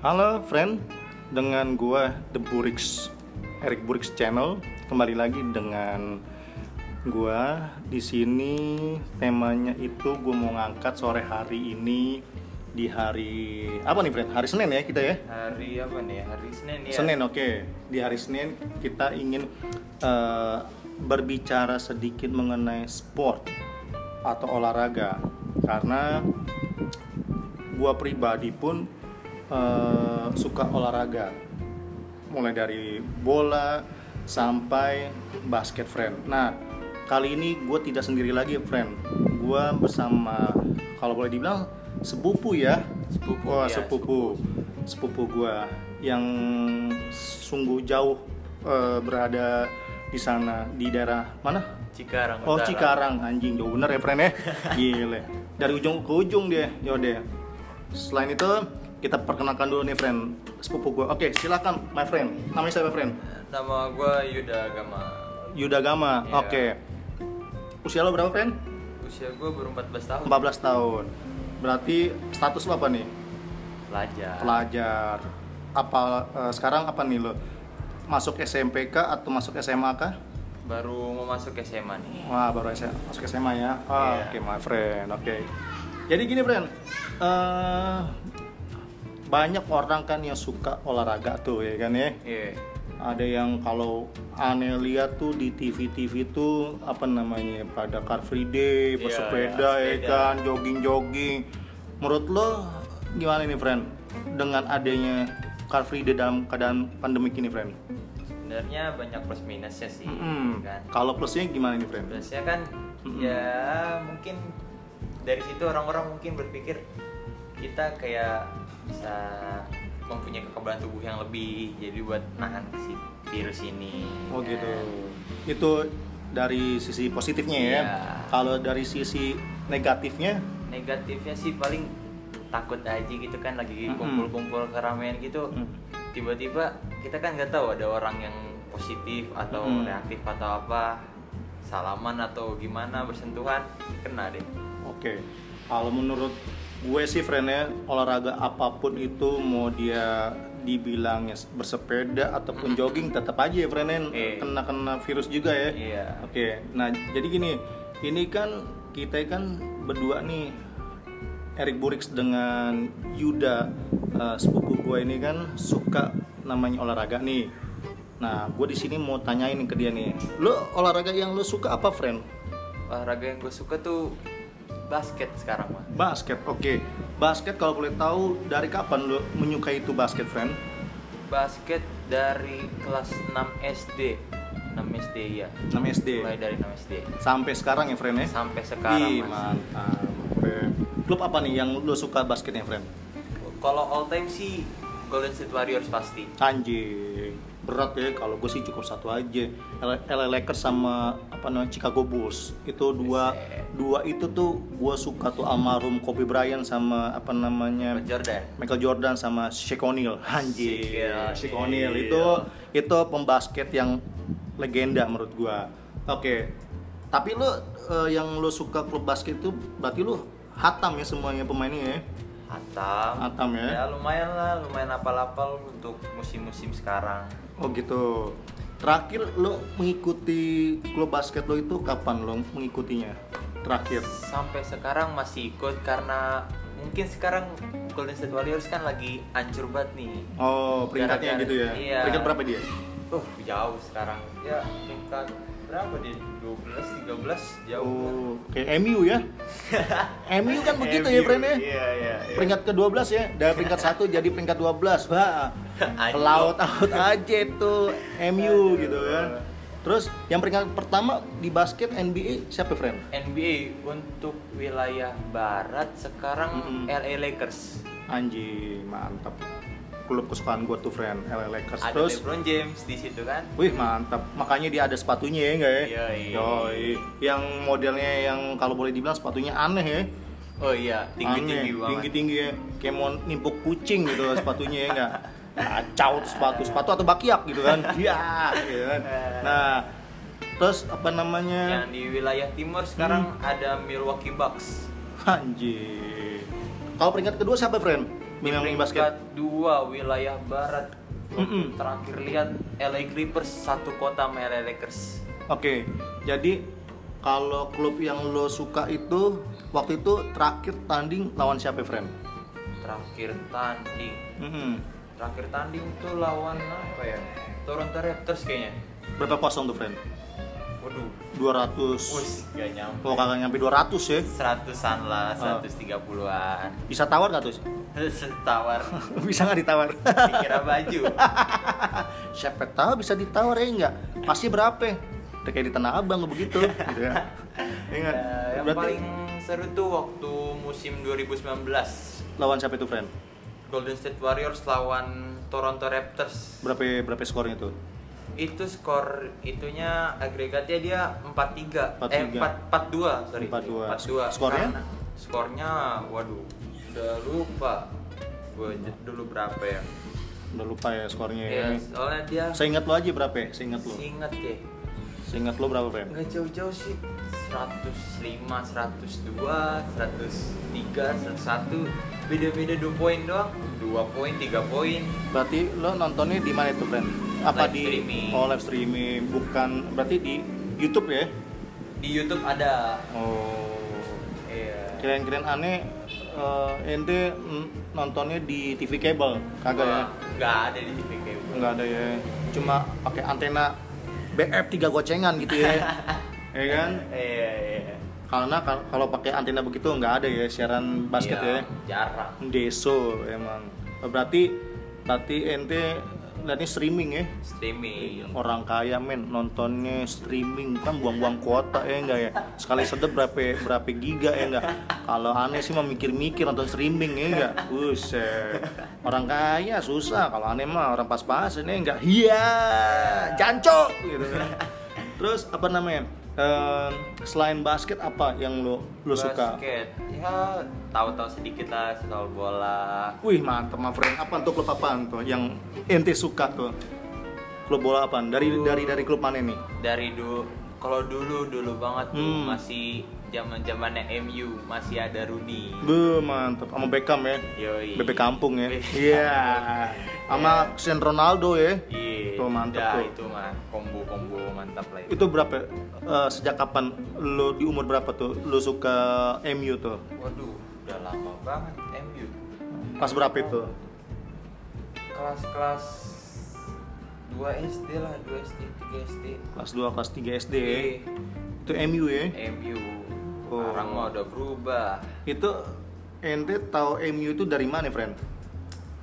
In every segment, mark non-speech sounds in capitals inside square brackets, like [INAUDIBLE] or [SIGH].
Halo friend, dengan gua The Burix Eric Burix Channel kembali lagi dengan gua di sini temanya itu gua mau ngangkat sore hari ini di hari apa nih friend? Hari Senin ya kita ya? Hari apa nih? Hari Senin ya. Senin oke. Di hari Senin kita ingin eh, berbicara sedikit mengenai sport atau olahraga karena gua pribadi pun suka olahraga mulai dari bola sampai basket friend. Nah kali ini gue tidak sendiri lagi friend. Gue bersama kalau boleh dibilang sepupu ya. Sepupu, Wah ya, sepupu sepupu gue yang sungguh jauh eh, berada di sana di daerah mana? Cikarang. Oh Utara. Cikarang anjing jauh bener ya friend ya [LAUGHS] Gile Dari ujung ke ujung dia Yaudah Selain itu kita perkenalkan dulu nih friend Sepupu gue Oke silakan my friend Namanya siapa friend? Nama gue Yuda Agama. Yuda Gama Iya. Oke Usia lo berapa friend? Usia gue baru 14 tahun. 14 tahun Berarti status lo apa nih? Pelajar. Pelajar Apa eh, Sekarang apa nih lo? Masuk SMPK atau masuk SMA kah? Baru mau masuk SMA nih. Wah baru SMA, masuk SMA ya. Ah, Iya. Oke my friend, oke. Jadi gini friend, eh, banyak orang kan yang suka olahraga tuh ya kan ya. Iya. Ada yang kalau aneh lihat tuh di TV-TV tuh apa namanya pada car free day, bersepeda iya, ya sepeda. kan, jogging-jogging. Menurut lo gimana nih friend dengan adanya car free day dalam keadaan pandemik ini friend? Sebenarnya banyak plus minusnya sih, Mm-mm. kan. Kalau plusnya gimana nih friend? Plusnya kan Mm-mm. ya mungkin dari situ orang-orang mungkin berpikir kita kayak bisa mempunyai kekebalan tubuh yang lebih jadi buat nahan si virus ini. Oh kan. gitu. Itu dari sisi positifnya ya. Iya. Kalau dari sisi negatifnya, Negatifnya sih paling takut aja gitu kan lagi kumpul-kumpul keramaian gitu. Hmm. Tiba-tiba kita kan nggak tahu ada orang yang positif atau Mm-mm. reaktif atau apa salaman atau gimana bersentuhan kena deh. oke. Kalau menurut gue sih friendnya olahraga apa pun itu mau dia dibilangnya bersepeda ataupun jogging tetap aja ya friendnya kena kena virus juga ya. Iya. Oke. Nah jadi gini, ini kan kita kan berdua nih Erik Burix dengan Yuda eh, sepupu gue ini kan suka namanya olahraga nih. Nah, gue di sini mau tanyain ke dia nih. Lo olahraga yang lo suka apa, friend? Olahraga yang gue suka tuh basket sekarang mah. Basket. Oke. Basket kalau boleh tahu dari kapan lo menyukai itu basket, friend? Basket dari kelas 6 SD. 6 SD ya. 6 SD. Mulai dari 6 SD Sampai sekarang ya, friend ya? sampai sekarang Ih, mantap. friend. Klub apa nih yang lo suka basketnya, friend? Kalau all time sih Golden State Warriors pasti. Anjing berat ya. Kalau gue sih cukup satu aja. LA Lakers sama apa namanya Chicago Bulls. Itu dua dua itu tuh gue suka tuh almarhum Kobe Bryant sama apa namanya Michael Jordan. Michael Jordan sama Shaq O'Neal. Anjing Shaq O'Neal. Itu itu pembasket yang legenda menurut gue oke. Tapi lu eh, yang lu suka klub basket itu berarti lu hatam ya semuanya pemainnya ya? Hatam. Hatam ya. Ya lumayan lah, lumayan apal-apal untuk musim-musim sekarang. Oh gitu. Terakhir lo mengikuti klub basket lo itu kapan lo mengikutinya? Terakhir. Sampai sekarang masih ikut karena mungkin sekarang Golden State Warriors kan lagi hancur banget nih. Oh peringkatnya gitu ya? iya. Peringkat berapa dia? Uh, jauh sekarang. Ya, peringkat berapa dia? 12, 13 jauh. Oh kayak MU ya? [LAUGHS] MU kan begitu ya friend ya? Iya, iya. iya. Peringkat ke-12 ya? Dari peringkat 1 jadi peringkat 12 Wah. [LAUGHS] Laut-laut aja tuh MU gitu kan Terus yang peringkat pertama di basket NBA siapa friend? NBA untuk wilayah barat sekarang Mm-mm. LA Lakers. Anjing mantap Klub kesukaan gue tuh friend LA Lakers Ada Terus LeBron James di situ kan. Wih mantap, makanya dia ada sepatunya ya enggak ya? Yoi. Yoi. Yang modelnya yang kalau boleh dibilang sepatunya aneh ya. Oh iya, tinggi-tinggi Aneh, banget. Tinggi-tinggi ya. Kayak mau nimpuk kucing gitu sepatunya ya enggak? Kacau tuh sepatu, sepatu atau bakiak gitu kan. [LAUGHS] Iya, gitu kan. Nah, terus apa namanya? Yang di wilayah timur sekarang Hmm. ada Milwaukee Bucks. Anjir. Kalau peringkat kedua siapa, friend? Peringkat basket. dua wilayah barat Mm-mm. terakhir lihat LA Clippers satu kota sama LA Lakers Oke, jadi kalau klub yang lo suka itu waktu itu terakhir tanding lawan siapa, friend? terakhir tanding Mm-mm. terakhir tanding tuh lawan apa ya Toronto Raptors kayaknya Berapa kosong tuh, friend? Waduh 200. Wih, gak nyampe kagak nyampe 200 ya. seratusan lah Ah. 130-an Bisa tawar gak tuh? [LAUGHS] tawar [LAUGHS] bisa nggak ditawar? [LAUGHS] dikira baju Siapa tahu bisa ditawar ya enggak? Pasti berapa? Udah kayak di Tanah Abang begitu gitu ya. Ingat. Ya, yang Berarti paling seru tuh waktu musim 2019 lawan siapa itu, friend? Golden State Warriors lawan Toronto Raptors Berapa berapa skornya tuh? Itu skor itunya agregatnya dia 4-3 eh 4-3. 4 4-2 sorry 4-2. 4-2 Skornya? Karena skornya waduh udah lupa gue dulu berapa ya Udah lupa ya skornya. ya ya. soalnya dia Saya ingat lo aja berapa? ya? Saya ingat lo. ingat ya Saya ingat lo berapa, friend? nggak jauh-jauh sih 105 102 103 101 beda-beda 2 poin doang 2 poin 3 poin Berarti lo nontonnya di mana itu, friend? Apa Live di streaming. Oh, live streaming, bukan berarti di YouTube ya? di YouTube ada Oh. iya Kirain-kirain aneh eh, ente nontonnya di TV kabel, kagak ya? nggak ada di TV cable Enggak ada ya. Cuma pakai antena BF 3 gocengan gitu ya. [LAUGHS] ya kan? iya iya Karena kal- kalau pakai antena begitu nggak ada ya siaran basket Iya, ya. jarang Deso emang. Berarti berarti ente lihatnya streaming ya. streaming Orang kaya men nontonnya streaming kan buang-buang kuota ya enggak ya. Sekali sedep berapa berapa giga ya enggak. Kalau aneh sih mah mikir-mikir nonton streaming ya enggak. Buset. Orang kaya susah. Kalau aneh mah orang pas-pasan ya enggak. Iya, jancok gitu. Terus apa namanya? Selain basket apa yang lo lo suka? basket ya tahu-tahu sedikit lah soal bola Wih mantep my friend. Apa tuh klub apaan tuh yang ente suka tuh? Klub bola apaan? Dari dari dari klub mana nih? dari dulu kalau dulu dulu banget tuh Hmm. masih zaman zamannya MU masih ada Rooney Be mantep sama Beckham ya. Yoi. Bebek kampung ya. [LAUGHS] Iya. Iya. Sama Cristiano Ronaldo ya. Iya, Tuh, mantep udah, tuh. itu mah kombo-kombo mantap lah itu. Itu berapa? eh, sejak kapan lo di umur berapa tuh lo suka MU tuh? Waduh, udah lama banget MU. Pas berapa itu? Kelas-kelas 2 SD lah, 2 SD, 3 SD. Kelas 2, kelas 3 SD. Iya, Itu MU ya. MU. Oh. Sekarang mah udah berubah. Itu ente tahu MU itu dari mana, friend?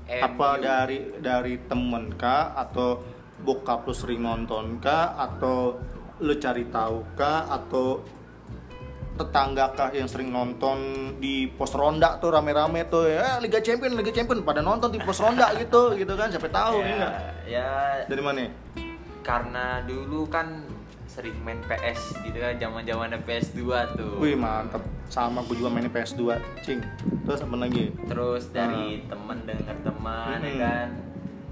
Apa MU. dari dari temen kah? Atau bokap lu sering nonton kah? Atau lu cari tahu kah? Atau tetangga kah yang sering nonton di pos ronda tuh rame-rame tuh? Ya Liga Champion Liga Champion pada nonton di pos ronda gitu gitu kan? Siapa tahu ya enggak? ya. Dari mana? Karena dulu kan sering main PS gitu kan zaman zamannya PS2 tuh. Wih mantep. Sama gue juga mainnya PS2 cing. Terus apa lagi? Terus dari temen denger teman ya Mm-mm. kan.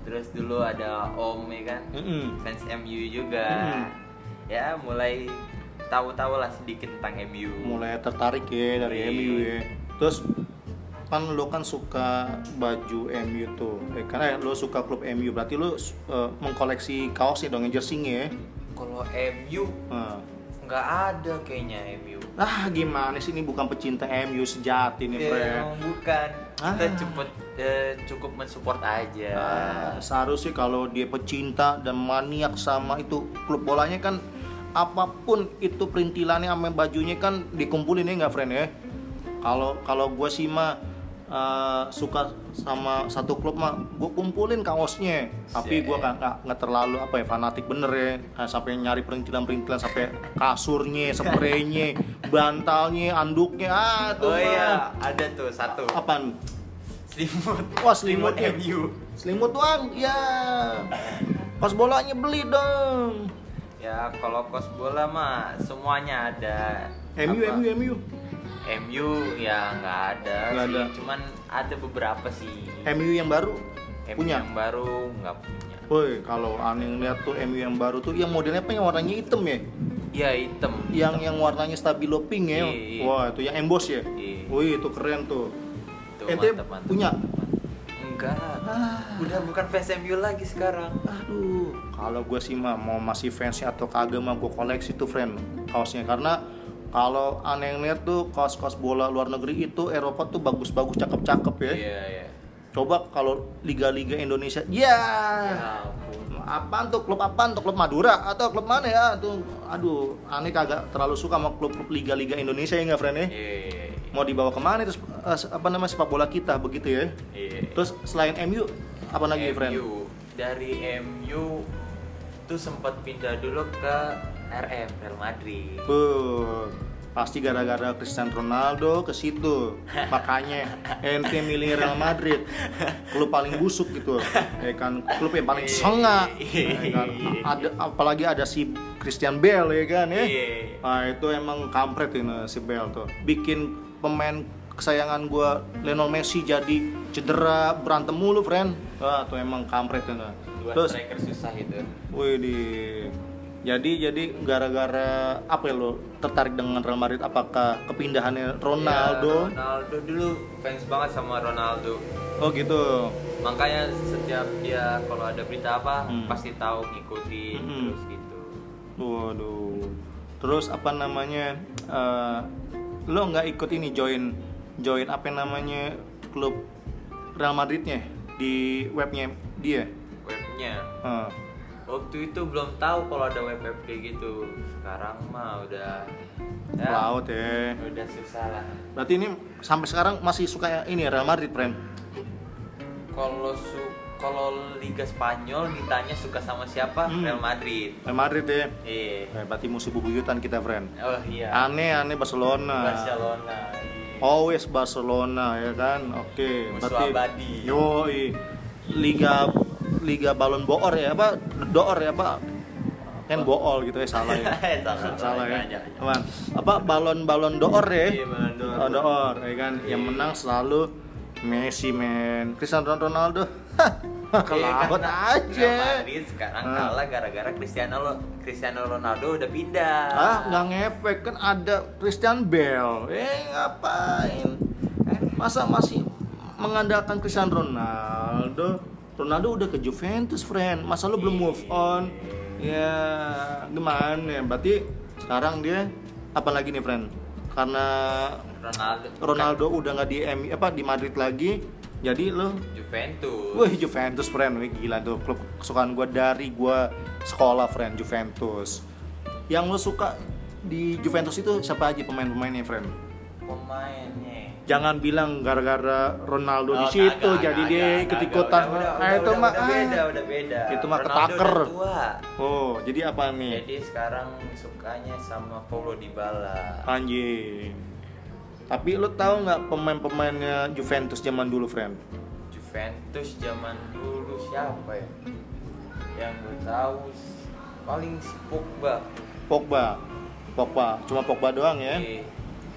Terus dulu ada om ya kan. Mm-mm. fans MU juga. Mm-mm. ya mulai tahu-tahu lah sedikit tentang MU mulai tertarik ya dari Iya. MU ya. Terus kan lo kan suka baju MU tuh. Eh, karena lo suka klub MU berarti lo eh, mengkoleksi kaosnya dong yang jersey ya kalau MU nggak ada kayaknya MU ah gimana sih? Ini bukan pecinta MU sejati nih Ya, Fred. bukan. Kita Ah. cepet eh, cukup mensupport aja. Ah, seharusnya kalau dia pecinta dan maniak sama itu klub bolanya kan apa pun itu perintilannya sama bajunya kan dikumpulin ya nggak friend ya? Kalau kalau gue sih mah eh, suka sama satu klub mah gue kumpulin kaosnya tapi gue Siap. nggak nggak terlalu apa ya fanatik bener ya Nah, sampai nyari perintilan perintilan sampai kasurnya [LAUGHS] spraynya bantalnya anduknya ah tuh oh iya ada tuh satu apaan selimut Wah, selimut ya? MU Selimut doang, ya. Pas bolanya beli dong. ya kalau kos bola mah semuanya ada MU, Apa? MU, MU. MU ya nggak ada Nggak sih ada. cuman ada beberapa sih MU yang baru MU punya. yang baru nggak punya Woi, kalau aneh lihat tuh MU yang baru tuh yang modelnya apa yang warnanya hitam ya? iya hitam Yang yang warnanya stabilo pink ya. Iya. Wah, itu yang emboss ya. Iya. Wih, itu keren tuh. Tuh, Ente mantap, mantap, punya? enggak Ah. udah bukan fans MU lagi sekarang Aduh, kalau gue sih mah mau masih fansnya atau kagak mah gue koleksi tuh friend kaosnya karena kalau aneh ngeliat tuh kaos-kaos bola luar negeri itu Eropa tuh bagus-bagus cakep-cakep ya. iya iya. Coba kalau liga-liga Indonesia, ya. ya ampun. Apaan tuh? Klub apaan tuh? Klub Madura atau klub mana ya? Tuh aduh aneh kagak terlalu suka sama klub-klub liga-liga Indonesia ya nggak friend ya? Iya iya mau dibawa ke mana terus eh, apa namanya sepak bola kita begitu ya? Iya terus selain MU apa lagi friend MU dari MU tuh sempat pindah dulu ke RM Real Madrid Tuh, pasti gara-gara Cristiano Ronaldo ke situ. [LAUGHS] Makanya ente milih Real Madrid. Klub paling busuk gitu. Ya kan, klub yang paling sengak. Ya kan? Ada apalagi ada si Christian Bale ya kan ya. Iya. Nah, itu emang kampret ini si Bale tuh. Bikin pemain kesayangan gua Lionel Messi jadi cedera berantem mulu, friend. Wah, tuh emang kampret ini. dua Terus striker susah itu Wih di jadi jadi gara-gara apa ya lo tertarik dengan Real Madrid apakah kepindahannya Ronaldo? Ya, Ronaldo dulu fans banget sama Ronaldo Oh gitu. makanya setiap dia kalau ada berita apa Hmm. pasti tahu ngikutin Hmm. terus gitu Waduh. Terus apa namanya? eh, lo nggak ikut ini join join apa namanya klub Real Madridnya di webnya dia? webnya Eh, waktu itu belum tahu kalau ada web web kayak gitu sekarang mah udah ya, laut ya. udah susah lah Berarti ini sampai sekarang masih suka ini Real Madrid, friend? kalau su kalau Liga Spanyol ditanya suka sama siapa Hmm. Real Madrid Real Madrid ya. eh Eh, berarti musuh bubuyutan kita, friend. oh iya Aneh aneh Barcelona. Barcelona iya. Always Barcelona ya kan. Oke, Musuh abadi. Yo, Liga Liga Balon d'Or ya apa? d'Or ya apa? Kan bool gitu ya salah ya. [LAUGHS] salah salah ya. Apaan? Apa balon-balon d'Or ya? Iya, Ballon d'Or. Oh, d'Or ya kan. Yang menang selalu Messi men. Cristiano Ronaldo. Iya, [LAUGHS] Kelawat karena aja. Madrid sekarang Ah. kalah gara-gara Cristiano Lo- Cristiano Ronaldo udah pindah. Ah, nggak ngefek kan ada Christian Bale. Eh, ngapain? Eh, masa masih mengandalkan Cristiano Ronaldo? Ronaldo udah ke Juventus, friend. Masa lu belum move on? Ya, gimana? Berarti sekarang dia apa lagi nih, friend? Karena Ronaldo. Ronaldo udah nggak di MU apa di Madrid lagi, jadi lo Juventus. Wih Juventus friend, wih gila tuh klub kesukaan gue dari gue sekolah friend Juventus. Yang lo suka di Juventus itu siapa aja pemain-pemainnya friend? Pemainnya. Jangan bilang gara-gara Ronaldo Oh, di situ kagak, jadi kagak, dia kagak. ikut-ikutan. Udah, udah, Ah, udah, itu udah, mah udah ah. beda, udah beda. Itu mah ketaker. udah tua. Oh, jadi apa nih? Jadi sekarang sukanya sama Paulo Dybala. Anjing. Tapi lo tahu nggak pemain-pemainnya Juventus zaman dulu, friend? Juventus zaman dulu siapa ya? Yang gue tahu paling si Pogba. Pogba. Pogba, cuma Pogba doang ya. Iya,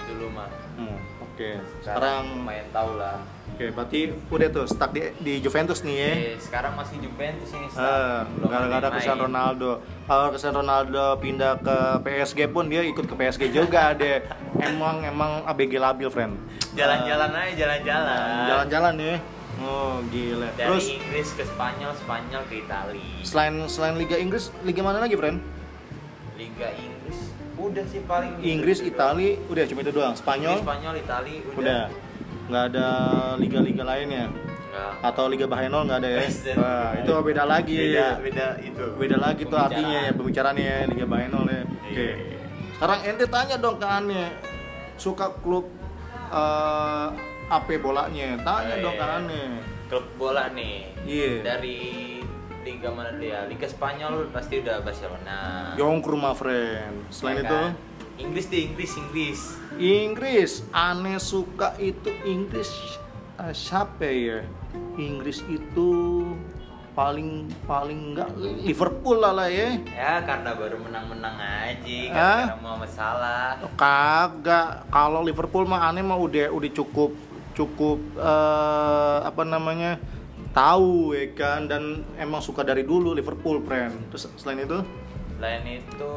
dulu mah. Hmm, Oke. Sekarang Sekarang lumayan tahu lah. Oke, berarti udah tuh stuck di, di Juventus nih ya. Eh, sekarang masih Juventus ini Eh, Stan. Belum gara-gara Cristiano main. Ronaldo. Kalau Cristiano Ronaldo pindah ke PSG pun dia ikut ke PSG juga [LAUGHS] deh. Emang emang ABG labil, friend. Jalan-jalan aja, jalan-jalan. Jalan-jalan ya. Oh, gila. Dari Terus Inggris ke Spanyol, Spanyol ke Italia. selain selain Liga Inggris, liga mana lagi, friend? Liga Inggris udah sih paling Inggris, gitu Itali, udah cuma itu doang. Inggris, Spanyol Spanyol, Itali udah. udah. Nggak ada liga-liga lainnya. Enggak. Atau Liga Bahenol nggak ada ya? Beda. Wah, itu beda lagi. Beda, beda itu. beda lagi tuh artinya ya pembicaraannya ya Liga Bahenol ya. Oke. Iya. Sekarang ente tanya dong ke Ane suka klub eh AP bolanya. Tanya Eh, dong ke Ane. Klub bola nih. Iya. Dari liga mana dia? Liga Spanyol pasti udah Barcelona. Yong ke rumah friend. Selain Ya itu kan? Inggris deh, Inggris, Inggris. Inggris. Ane suka itu Inggris eh, siapa ya? Inggris itu paling paling enggak Liverpool lah lah ya. Ya karena baru menang-menang aja, karena mau masalah. Kagak, kalau Liverpool mah aneh mah udah udah cukup cukup eh, apa namanya tahu ya kan? Dan emang suka dari dulu Liverpool friend. Terus selain itu? Lain itu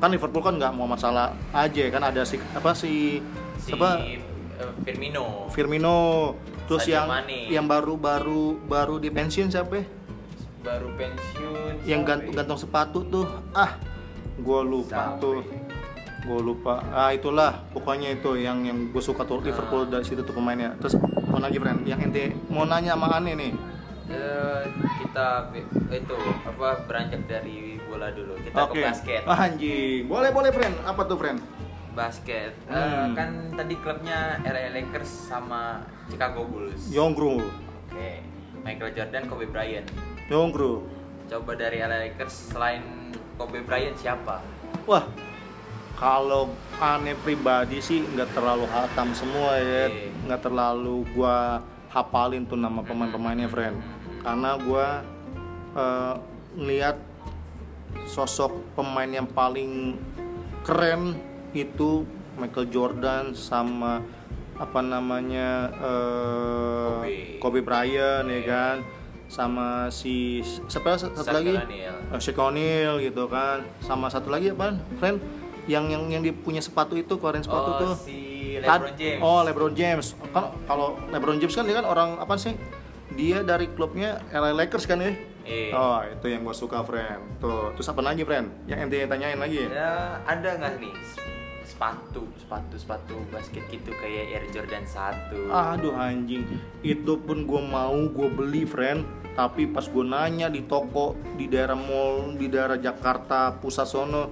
kan Liverpool kan nggak mau masalah aja kan? Ada si apa si si apa? eh, Firmino. Firmino. Terus Sadio yang Mane. yang baru baru baru di pensiun siapa ya? baru pensiun yang gantung ya? gantung sepatu tuh. Ah gue lupa Siapa tuh. Ya? gue lupa. Ah itulah. Pokoknya itu yang yang gue suka tuh Liverpool dari situ tuh pemainnya. Terus mau lagi friend? Yang ente mau nanya sama Ane nih Eh, kita itu apa beranjak dari bola dulu. Kita oke. ke basket. Ah, anjing. Boleh boleh friend. Apa tuh friend? Basket. Eh, Hmm. kan tadi klubnya LA Lakers sama Chicago Bulls. Yongru. Oke. Michael Jordan Kobe Bryant. Yongru. Coba dari LA Lakers selain Kobe Bryant siapa? Wah kalau Ane pribadi sih nggak terlalu hatam semua ya. Nggak terlalu gua hafalin tuh nama pemain-pemainnya friend karena gua eh, ngeliat sosok pemain yang paling keren itu Michael Jordan sama apa namanya eh, Kobe. Kobe. Bryant ya Iya. kan sama si siapa satu Shaquille lagi. Eh, Shaquille O'Neal gitu kan sama satu lagi apa friend yang yang yang dia punya sepatu itu keluarin sepatu oh, tuh si LeBron James oh LeBron James kan kalau LeBron James kan dia kan orang apa sih dia dari klubnya LA Lakers kan ya? Iya. oh itu yang gue suka friend. Tuh terus apa lagi friend? Yang ente tanyain lagi? Ya, ada nggak nih? Sepatu sepatu sepatu basket gitu kayak Air Jordan 1 aduh anjing. Itu pun gue mau gue beli friend. Tapi pas gue nanya di toko di daerah mall di daerah Jakarta pusat sono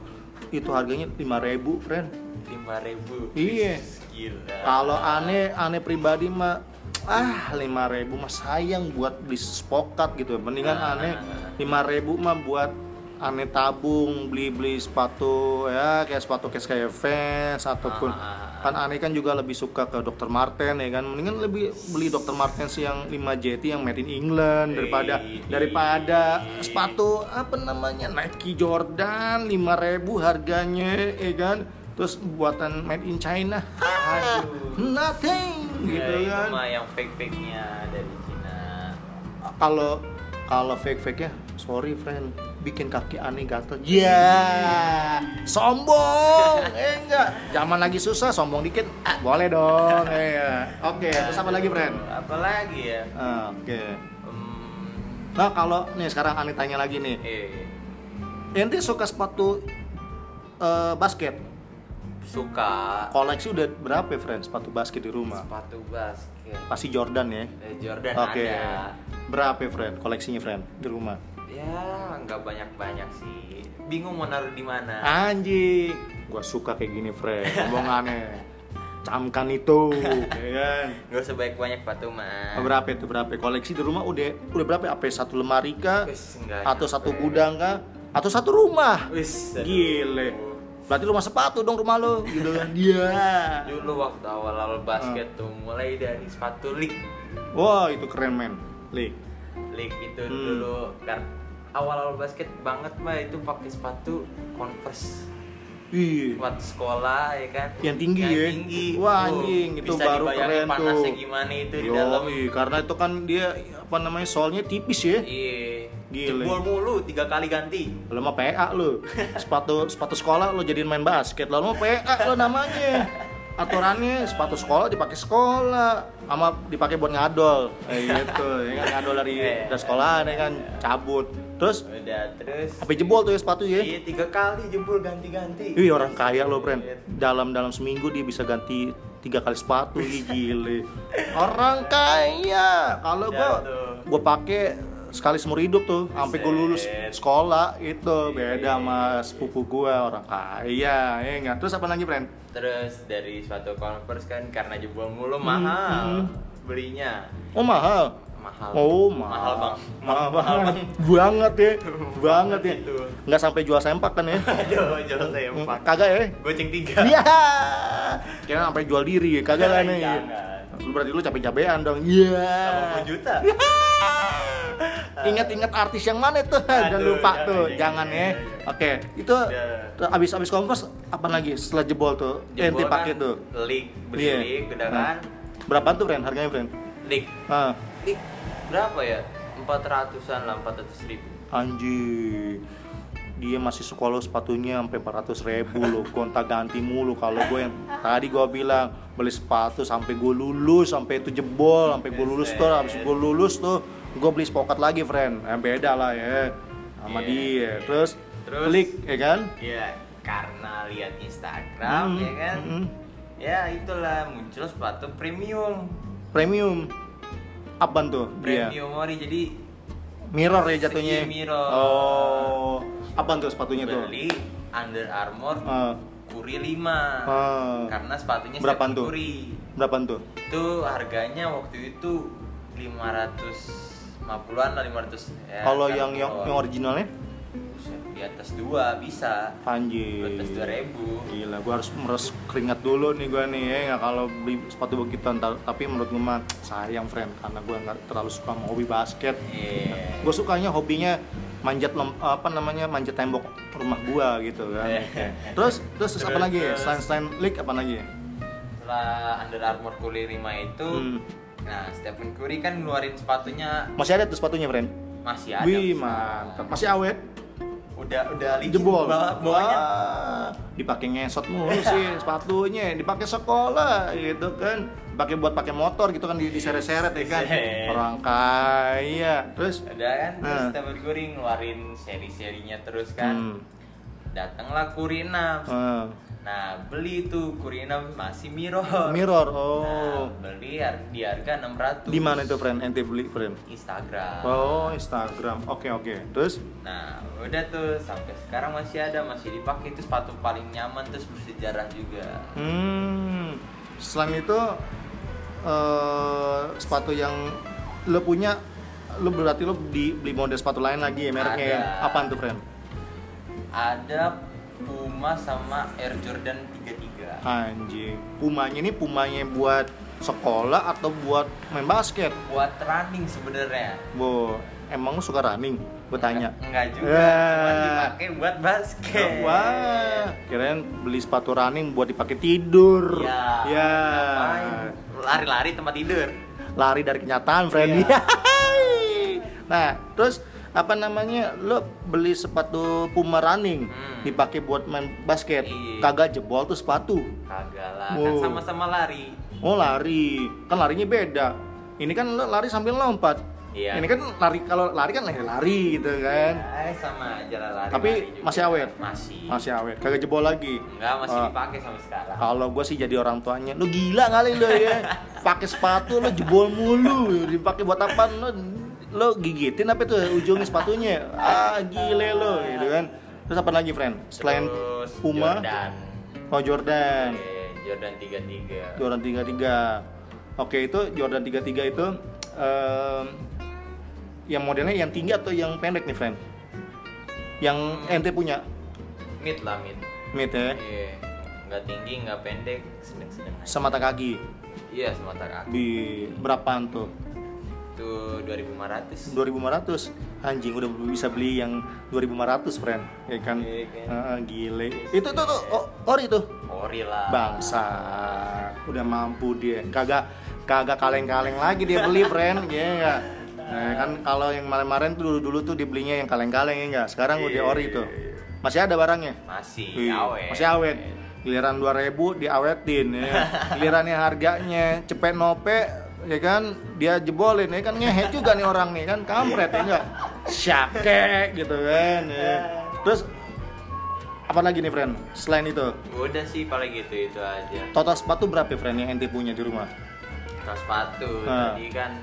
itu harganya 5000 friend. Lima ribu. Iya. gila. Kalau aneh aneh pribadi mah ah 5000 mah sayang buat beli spokat gitu. Mendingan Ah. aneh 5000 mah buat aneh tabung beli-beli sepatu ya kayak sepatu kayak kayak Vans ataupun Ah. kan aneh kan juga lebih suka ke Dr. Martens ya kan mendingan lebih beli Dr. Martens yang 5 JT yang made in England daripada daripada sepatu apa namanya Nike Jordan 5000 harganya ya kan terus buatan made in China aduh nothing gitu ya, itu kan. mah yang fake fake nya dari Cina. Kalau kalau fake fake nya sorry friend. Bikin kaki aneh gatel. Ya sombong eh enggak. Zaman lagi susah sombong dikit. Ah, boleh dong eh ya. oke terus apa lagi friend? apa lagi ya? Ah, oke. Hmm, nah kalau nih sekarang aneh tanya lagi nih. Eh ente suka sepatu eh, basket suka koleksi udah berapa ya friend sepatu basket di rumah sepatu basket pasti Jordan ya Eh, Jordan Oke. ada Berapa ya, friend? Koleksinya, friend, di rumah? ya nggak banyak banyak sih bingung mau naruh di mana Anjing. Gua suka kayak gini, friend. [LAUGHS] Omongannya. Camkan itu, ya kan? nggak sebaik banyak sepatu mah Berapa itu? Berapa? Koleksi di rumah udah udah berapa? Apa satu lemari kah? Atau nyampe. satu gudang kah? Atau satu rumah? Wis. Gile. Berarti rumah sepatu dong rumah lo, gitu kan? [LAUGHS] Iya. dulu waktu awal-awal basket Ah. tuh mulai dari sepatu league Wah, itu keren, men. Lik. league itu Hmm. dulu kan awal-awal basket banget mah itu pakai sepatu converse Ih. buat sekolah ya kan Yang tinggi Yang ya? tinggi Wah, Tuh, anjing, itu bisa baru keren tuh. panasnya gimana itu di Yoi, dalam karena itu kan dia apa namanya solnya tipis ya. iya Gile. jebol mulu tiga kali ganti Lo mah PA lo. Sepatu sepatu sekolah lo jadiin main basket. Lo mah PA lo namanya. [LAUGHS] Aturannya sepatu sekolah dipakai sekolah sama dipakai buat ngadol. Kayak gitu. Ya kan ngadol dari dari sekolah ya kan cabut. Terus udah terus sampai jebol tuh ya sepatu ya. iya tiga kali jebol ganti-ganti Ih orang kaya lo, friend. Dalam dalam seminggu dia bisa ganti tiga kali sepatu, gile. [LAUGHS] Orang kaya. Kalau gua gua pakai sekali seumur hidup tuh, sampai gua lulus sekolah itu beda sama sepupu gua orang kaya, ya enggak. Terus apa lagi, friend? terus dari sepatu converse kan karena jebol mulu mahal hmm. belinya Oh mahal. mahal Oh mahal bang Mahal banget. banget ya. banget ya. [LAUGHS] itu. Nggak sampai jual sempak kan ya? [LAUGHS] jauh saya empat Kagak ya? goceng tiga Iya. Kira sampai jual diri, kagak kan ya? Berarti lu capek-capean dong. Iya. 80 juta [LAUGHS] Ingat-ingat artis yang mana tuh? [LAUGHS] Dan Aduh, lupa jangan, tuh. jangan, Jangan ya. jangan. Oke, itu Udah. tuh abis abis Converse apa lagi setelah jebol tuh? Jebol Ente pakai kan tuh. leak beli Iya. leak udah Nah. kan Berapa tuh, friend? Harganya, friend? leak Ah, leak berapa ya empat ratusan lah empat ratus ribu anjing. Dia masih sekolah sepatunya sampai 400 ribu loh, gonta ganti mulu. Kalau gue yang tadi gue bilang beli sepatu sampai gue lulus sampai itu jebol sampai gue lulus tuh habis gue lulus tuh gue beli spokat lagi friend eh, beda lah ya sama Iya, dia iya. terus, Terus? klik ya kan Iya, karena lihat Instagram Hmm, ya kan. hmm. Ya itulah muncul sepatu premium. premium apa tuh dia Premium ori jadi mirror ya jatuhnya mirror. oh apa tuh sepatunya tuh beli Under Armour Ah, Kuri 5. ah. Karena sepatunya Stephen tuh? Curry. berapa tuh Itu harganya waktu itu 550-an lah 500. Ya, kalau yang yang yang originalnya di atas dua bisa. anjir Di atas 2000. Gila, gua harus meres keringat dulu nih gua nih ya nggak kalau beli sepatu begituan Ta- tapi menurut gua mah sayang friend karena gua nggak terlalu suka sama hobi basket Iya. gue sukanya hobinya manjat lem- apa namanya manjat tembok rumah gua gitu kan. Terus terus, apa Terus, lagi? Terus. selain selain league apa lagi? Setelah Under Armour Kuri 5 itu, Hmm. nah Stephen Curry kan ngeluarin sepatunya. Masih ada tuh sepatunya friend masih ada. wih mantap. Masih awet? Udah udah licin jebol. bawa- bawahnya. Wah, dipakai ngesot mulu sih sepatunya dipakai sekolah gitu kan dipakai buat pakai motor gitu kan di diseret-seret ya kan orang kaya terus Udah kan, terus Nah. Curry ngeluarin seri-serinya terus kan. hmm, Datanglah Curry 6. eh, Nah, beli tuh Curry 6 masih mirror. mirror Nah, oh beli har- di harga 600. di mana itu friend ente beli friend Instagram. oh Instagram oke oke terus Nah, udah tuh sampai sekarang masih ada, masih dipakai itu sepatu paling nyaman terus bersejarah juga. Hmm, selain itu eh sepatu yang lo punya, lo berarti lo di beli model sepatu lain lagi ya mereknya ya? Ada. Apaan tuh friend? Ada Puma sama Air Jordan 33. Anjing, pumanya ini pumanya buat sekolah atau buat main basket? Buat running sebenarnya. Bo, emang suka running? Gue tanya. Enggak juga, Ya. cuma dipakai buat basket. Wah, kirain beli sepatu running buat dipakai tidur. Iya. Ya. Ngapain? Lari-lari tempat tidur. lari dari kenyataan friend Iya. [LAUGHS] nah terus apa namanya lo beli sepatu Puma running Hmm. dipakai buat main basket Iya. kagak jebol tuh sepatu Kagak lah, Wow. kan sama-sama lari. oh lari kan larinya beda ini kan lo lari sambil lompat Iya. ini kan lari kalau lari kan lari lari gitu kan Eh, sama aja lah lari. Tapi masih awet? Masih. masih awet kagak jebol lagi Enggak, masih Ah. dipakai sampai sekarang. kalau gue sih jadi orang tuanya lu gila kali lo ya pakai sepatu lo jebol mulu dipakai buat apa lo lo gigitin apa tuh ujungnya sepatunya ah gile lo gitu kan terus apa lagi friend selain Terus Puma Jordan. oh Jordan Eh, Jordan 33. Jordan 33 oke itu Jordan 33 itu em, yang modelnya yang tinggi atau yang pendek nih friend yang ente punya Mid lah mid. mid ya Iya. Enggak tinggi, enggak pendek, sedang-sedang. aja. semata kaki Iya, semata kaki. di berapaan tuh Itu 2500. 2500 anjing udah bisa beli yang 2500 friend ya kan Iya, kan. Ah, gile itu tuh tuh oh, ori tuh Ori lah. bangsa udah mampu dia kagak kagak kaleng-kaleng lagi dia beli friend ya enggak nah, kan kalau yang kemarin-kemarin tuh dulu-dulu tuh dibelinya yang kaleng-kaleng ya enggak? Sekarang udah Iya. ori tuh. masih ada barangnya? Masih Wih, awet. masih awet. Giliran 2000 diawetin ya. [LAUGHS] Gilirannya harganya cepet nope ya kan? Dia jebolin ya kan? Ngehe juga nih orang nih kan? Kampret ya enggak? Syake gitu kan ya. terus apa lagi nih friend? Selain itu? Udah sih paling gitu itu aja. total sepatu berapa friend yang ente punya di rumah? Nah, sepatu. Ah. tadi kan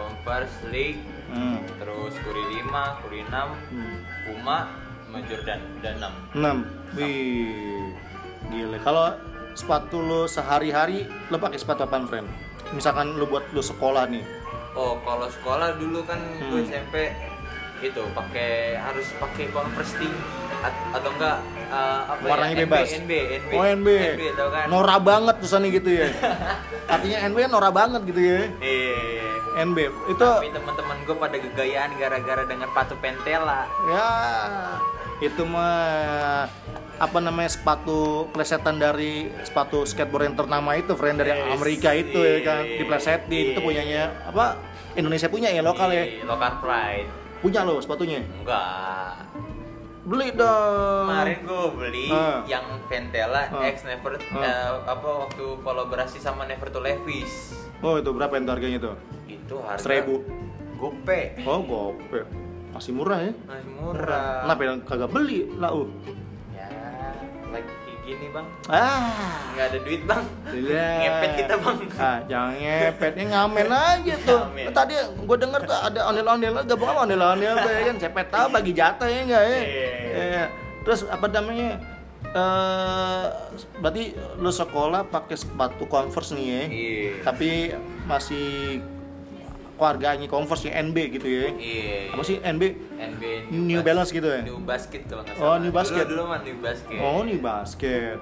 Converse League, hmm. terus Kuri 5, Kuri 6, hmm. Puma, sama Jordan udah 6. 6 wih gile kalau sepatu lo sehari-hari lo pakai sepatu apaan friend misalkan lo buat lo sekolah nih Oh, kalau sekolah dulu kan gue Hmm. SMP itu pakai harus pakai Converse tinggi at- atau enggak eh, apa warnanya ya? bebas NB, NB, oh NB, NB tau kan? Nora banget tulisannya gitu ya [LAUGHS] artinya NB Nora banget gitu ya Iya. NB itu Tapi teman-teman gue pada gegayaan gara-gara dengan patu Pentela. ya itu mah apa namanya sepatu plesetan dari sepatu skateboard yang ternama itu friend dari Yes. Amerika itu ya kan diplesetin itu punyanya apa Indonesia punya ya lokal ya Iya, Lokal Pride. punya lo sepatunya Enggak. beli dong Kemarin gue beli Ah. yang Ventela Ah. X Never Ah. eh, apa waktu kolaborasi sama Never to Levis. oh itu berapa itu harganya tuh Itu harga seribu Gope. oh gope masih murah ya Masih murah. kenapa yang kagak beli lau Ya, lagi gini, Bang. ah Nggak ada duit, Bang. Iya. Ngepet kita, Bang. Ah, jangan ngepetnya ngamen aja tuh. Ngamen. Tadi gue denger tuh ada ondel-ondel gabung sama ondel-ondel tuh ya kan. Cepet tahu bagi jatah ya enggak ya. Iya. Iya. Terus apa namanya? Eh berarti lu sekolah pakai sepatu Converse nih ya. Iya. Tapi masih keluarganya Converse ya NB gitu ya. Iya. Apa sih NB? NB New Balance gitu ya? New Basket kalau nggak Oh, salah. New Basket. Dulu, dulu mah New Basket. Oh, nih basket.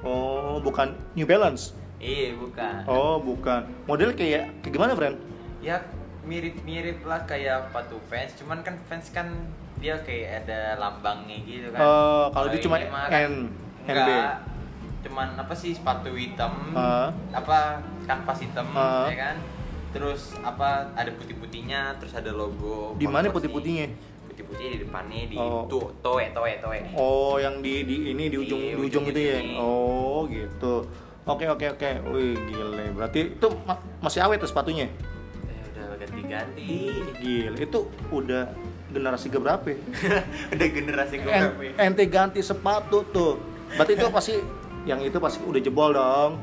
Oh, bukan New Balance. Iya, bukan. Oh, bukan. Model kayak kayak gimana, friend? Ya mirip-mirip lah kayak sepatu fans, cuman kan fans kan dia kayak ada lambangnya gitu kan. Oh, kalau ini cuma mah N- NB. enggak, Cuman apa sih sepatu hitam, Ah. apa kanvas hitam Ah. ya kan. Terus apa ada putih-putihnya, terus ada logo. Di mana putih-putihnya? Putih-putihnya di depannya di Oh. tuh toe toe toe. Oh, yang di di ini di ujung di ujung itu ya. Oh, gitu. Oke, oke, oke. Wih, gile. Berarti itu ma- masih awet tuh sepatunya? Eh, udah ganti-ganti. Gile. Itu udah generasi keberapa? ya? [LAUGHS] udah generasi gue En- ente ganti sepatu tuh. Berarti itu pasti yang itu pasti udah jebol dong.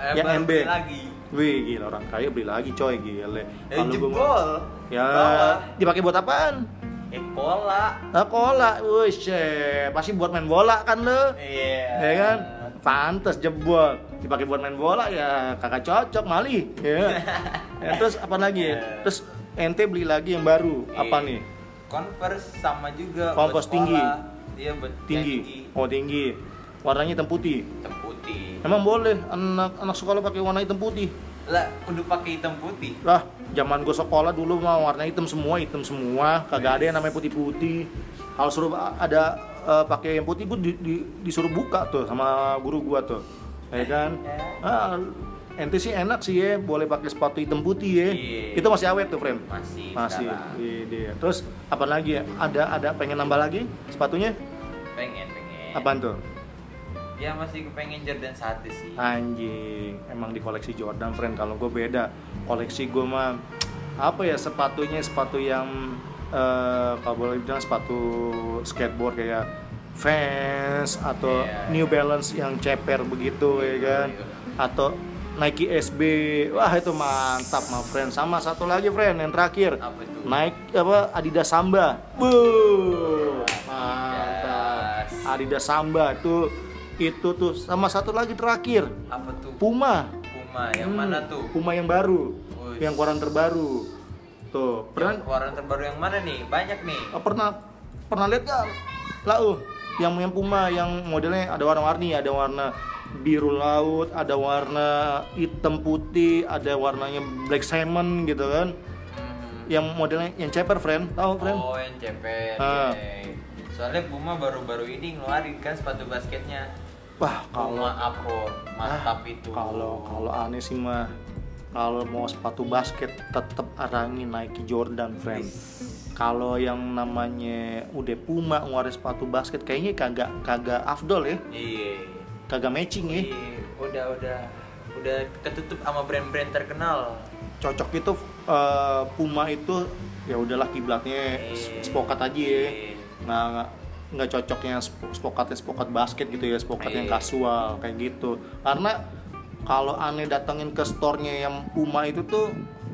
Eh, yang MB. lagi. Wih, gila orang kaya beli lagi coy, gile. Eh, Kalau mau- Ya, dipakai buat apaan? Eh, pola. Nah, kola, wih, pasti buat main bola kan lo? Iya. ya kan pantes jebol dipakai buat main bola ya kakak cocok mali ya, ya [LAUGHS] terus apa lagi Iya. terus ente beli lagi yang baru apa Iya. nih Converse sama juga. Converse tinggi? Iya, buat tinggi oh tinggi warnanya hitam putih Hitam putih. Emang boleh anak anak sekolah pakai warna hitam putih Lah, kudu pakai hitam putih. lah zaman gue sekolah dulu mah warna hitam semua hitam semua kagak ada yang namanya putih putih kalau suruh ada eh, pakai yang putih gue di, di- disuruh buka tuh sama guru gua tuh ya kan ah, ente sih enak sih ya boleh pakai sepatu hitam putih ya Iya. itu masih awet tuh friend Masih. masih sekarang. Iya. terus apa lagi ya ada ada pengen nambah lagi sepatunya Pengen, pengen. apaan tuh Ya masih kepengen Jordan 1 sih. anjing emang di koleksi Jordan friend kalau gue beda koleksi gue mah apa ya sepatunya sepatu yang eh, kalau boleh bilang sepatu skateboard kayak Vans atau Iya. New Balance yang ceper begitu ya kan Iya. atau Nike SB wah itu mantap my friend sama satu lagi friend yang terakhir Apa? Nike apa Adidas Samba Buh, mantap. Adidas Samba itu itu tuh sama satu lagi terakhir Apa tuh? Puma Puma. Yang Hmm, mana tuh? Puma yang baru Wih. yang keluaran terbaru tuh pernah Yang keluaran terbaru yang mana nih? Banyak nih. Oh, pernah pernah lihat gak lau yang yang Puma yang modelnya ada warna-warni ada warna biru laut ada warna hitam putih ada warnanya black salmon gitu kan Hmm. yang modelnya yang ceper friend tahu friend Oh, yang cepet. Ah. Soalnya Puma baru-baru ini ngeluarin kan sepatu basketnya. Wah kalau Puma Upro, mantap Ah, itu. kalau kalau aneh sih mah kalau mau sepatu basket tetap arangin Nike Jordan friend kalau yang namanya udah Puma ngeluarin sepatu basket kayaknya kagak kagak afdol ya Iya. kagak matching ya Iya, udah udah udah ketutup sama brand-brand terkenal. cocok itu eh, Puma itu ya udahlah kiblatnya Iya. spokat aja ya Iya. nah nggak- cocoknya sp- spokatnya spokat basket gitu ya spokat yang Iya. kasual kayak gitu karena kalau aneh datengin ke store-nya yang Puma itu tuh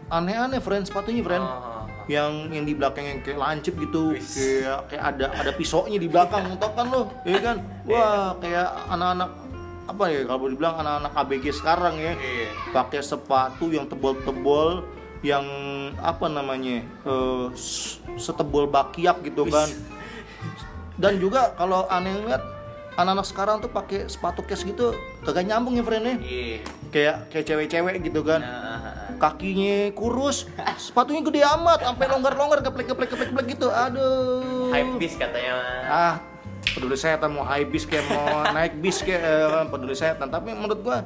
aneh-aneh friend sepatunya friend Oh. yang yang di belakangnya kayak lancip gitu kayak kayak ada ada pisaunya di belakang tau kan lo ya kan wah kayak anak-anak apa ya kalau dibilang anak-anak ABG sekarang ya Iya. pakai sepatu yang tebal-tebal yang apa namanya eh, s- setebal bakiak gitu Wis. kan dan juga kalau aneh ngeliat anak-anak sekarang tuh pakai sepatu case gitu kagak nyambung ya friendnya. Iya. kayak kayak cewek-cewek gitu kan. Nah, kakinya kurus sepatunya gede amat sampai longgar-longgar keplek keplek keplek keplek gitu. Aduh. Hype beast katanya. ah peduli setan mau high bis kayak mau naik bis kayak eh, peduli setan. Tapi menurut gua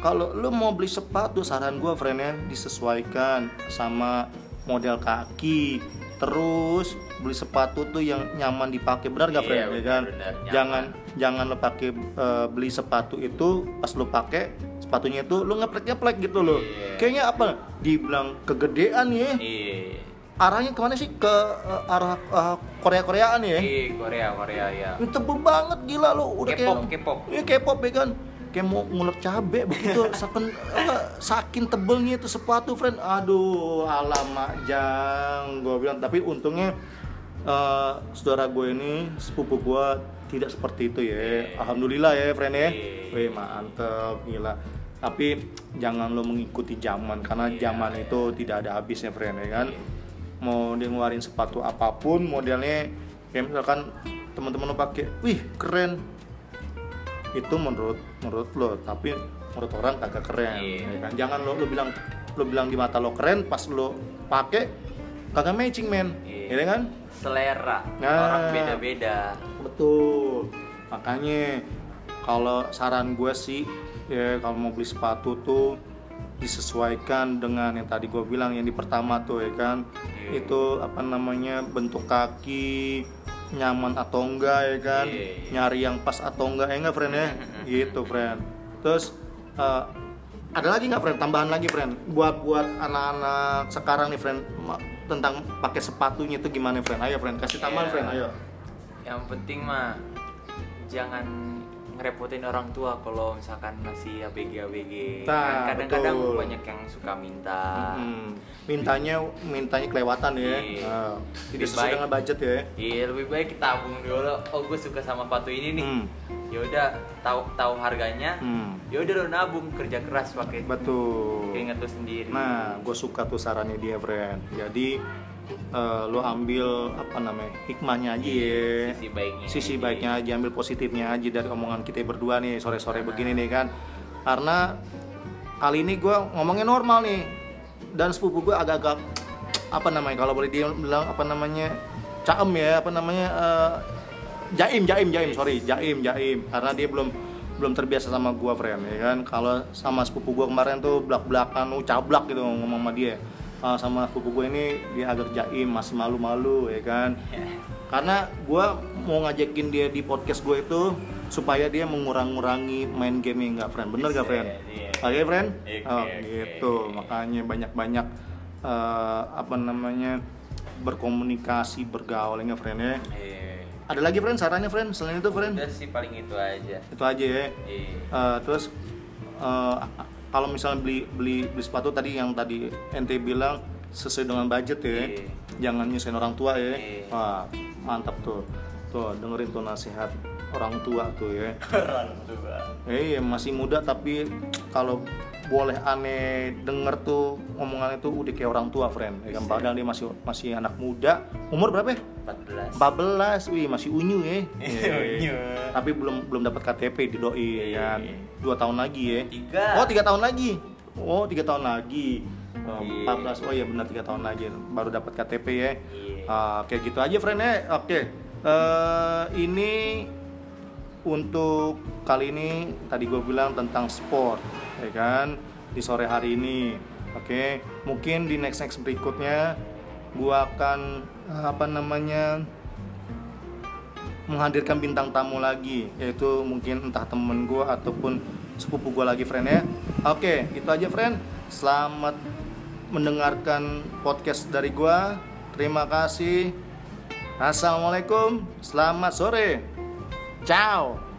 kalau lu mau beli sepatu saran gua friendnya disesuaikan sama model kaki terus beli sepatu tuh yang nyaman dipakai. Benar gak Iya, friend ya benar, kan? jangan jangan lo pakai eh, beli sepatu itu pas lo pakai sepatunya itu lo ngeplek ngeplek gitu loh Iya. kayaknya apa? Dibilang kegedean ya. Iya. arahnya ke mana sih? Ke eh, arah Korea Koreaan ya? Iya, Korea, Korea ya. ini tebel banget gila lo. Udah K-pop, kayak K-pop. Iya K-pop ya kan kayak mau ngulek cabe begitu saking apa, saking tebelnya itu sepatu friend. Aduh alamak jang gue bilang. Tapi untungnya eh, saudara gue ini sepupu gue tidak seperti itu ya. Alhamdulillah ya friend ya. Iya. Wih mantep gila. Tapi jangan lo mengikuti zaman karena Iya, zaman itu tidak ada habisnya friend ya kan? Iya. mau dia ngeluarin sepatu apa pun modelnya kayak misalkan teman-teman lo pakai wih keren. Itu menurut menurut lo tapi menurut orang kagak keren Iya. ya kan? jangan lo lo bilang lo bilang di mata lo keren pas lo pakai kagak matching men Iya. ya kan Selera. Nah. Orang beda-beda. betul makanya kalau saran gue sih ya kalau mau beli sepatu tuh disesuaikan dengan yang tadi gue bilang yang di pertama tuh ya kan Iya. itu apa namanya bentuk kaki nyaman atau enggak ya kan? Iya. nyari yang pas atau enggak ya enggak friend ya? [LAUGHS] Gitu friend. Terus eh, ada lagi nggak friend? Tambahan lagi friend. Buat buat anak-anak sekarang nih friend tentang pakai sepatunya itu gimana friend? Ayo friend kasih tambahan Iya. friend ayo. Yang penting mah jangan ngerepotin orang tua kalau misalkan masih ABG ABG. Nah, Kan kadang-kadang betul. banyak yang suka minta. Hmm, mintanya mintanya kelewatan ya. Iya. Ah, tidak sesuai baik. dengan budget ya. Iya lebih baik kita tabung dulu. Oh gue suka sama sepatu ini nih. Hmm. Ya udah tahu tahu harganya. Hmm, Ya udah lo nabung kerja keras pakai betul. keinget lo sendiri. Nah, gue suka tuh sarannya dia, friend. Jadi eh, lo ambil apa namanya hikmahnya aja ya. Sisi baiknya. Sisi aja. baiknya aja, ambil positifnya aja dari omongan kita berdua nih sore-sore begini nih kan. Karena kali ini gue ngomongnya normal nih dan sepupu gue agak-agak apa namanya kalau boleh dia bilang apa namanya caem ya apa namanya eh, jaim jaim jaim sorry jaim jaim karena dia belum belum terbiasa sama gua friend ya kan kalau sama sepupu gua kemarin tuh belak belakan uh, cablak gitu ngomong sama dia Ah, sama sepupu gue ini dia agak jaim masih malu-malu ya kan? Karena gua mau ngajakin dia di podcast gue itu supaya dia mengurang-ngurangi main game nggak friend. Bener gak friend? Iya, oke friend? Oke, oh oke. gitu. Makanya banyak-banyak eh, apa namanya berkomunikasi bergaul ya friend ya? Iya. ada lagi friend? Sarannya friend? Selain itu friend? Udah sih paling itu aja. itu aja ya? Iya. Eh, terus eh, kalau misalnya beli beli beli sepatu tadi yang tadi ente bilang sesuai dengan budget ya Iya. jangan nyusahin orang tua ya Iya. wah mantap tuh tuh dengerin tuh nasihat orang tua tuh ya [LAUGHS] Orang tua. eh iya, masih muda tapi kalau boleh aneh denger tuh omongan itu udah kayak orang tua friend ya kan Bisa. padahal dia masih masih anak muda umur berapa ya 14. 14 wih masih unyu ya [LAUGHS] Unyu. tapi belum belum dapat KTP di doi ya kan Iya. dua tahun lagi ya Tiga. oh tiga tahun lagi oh tiga tahun lagi Iya. 14 oh iya benar tiga tahun lagi baru dapat KTP ya Iya. Ah, kayak gitu aja friend ya oke Eh, ini untuk kali ini tadi gue bilang tentang sport ya kan? Di sore hari ini oke? Mungkin di next next berikutnya gue akan eh, apa namanya menghadirkan bintang tamu lagi yaitu mungkin entah temen gue ataupun sepupu gue lagi friend ya? Oke itu aja friend. Selamat mendengarkan podcast dari gue terima kasih. Assalamualaikum. Selamat sore Chao.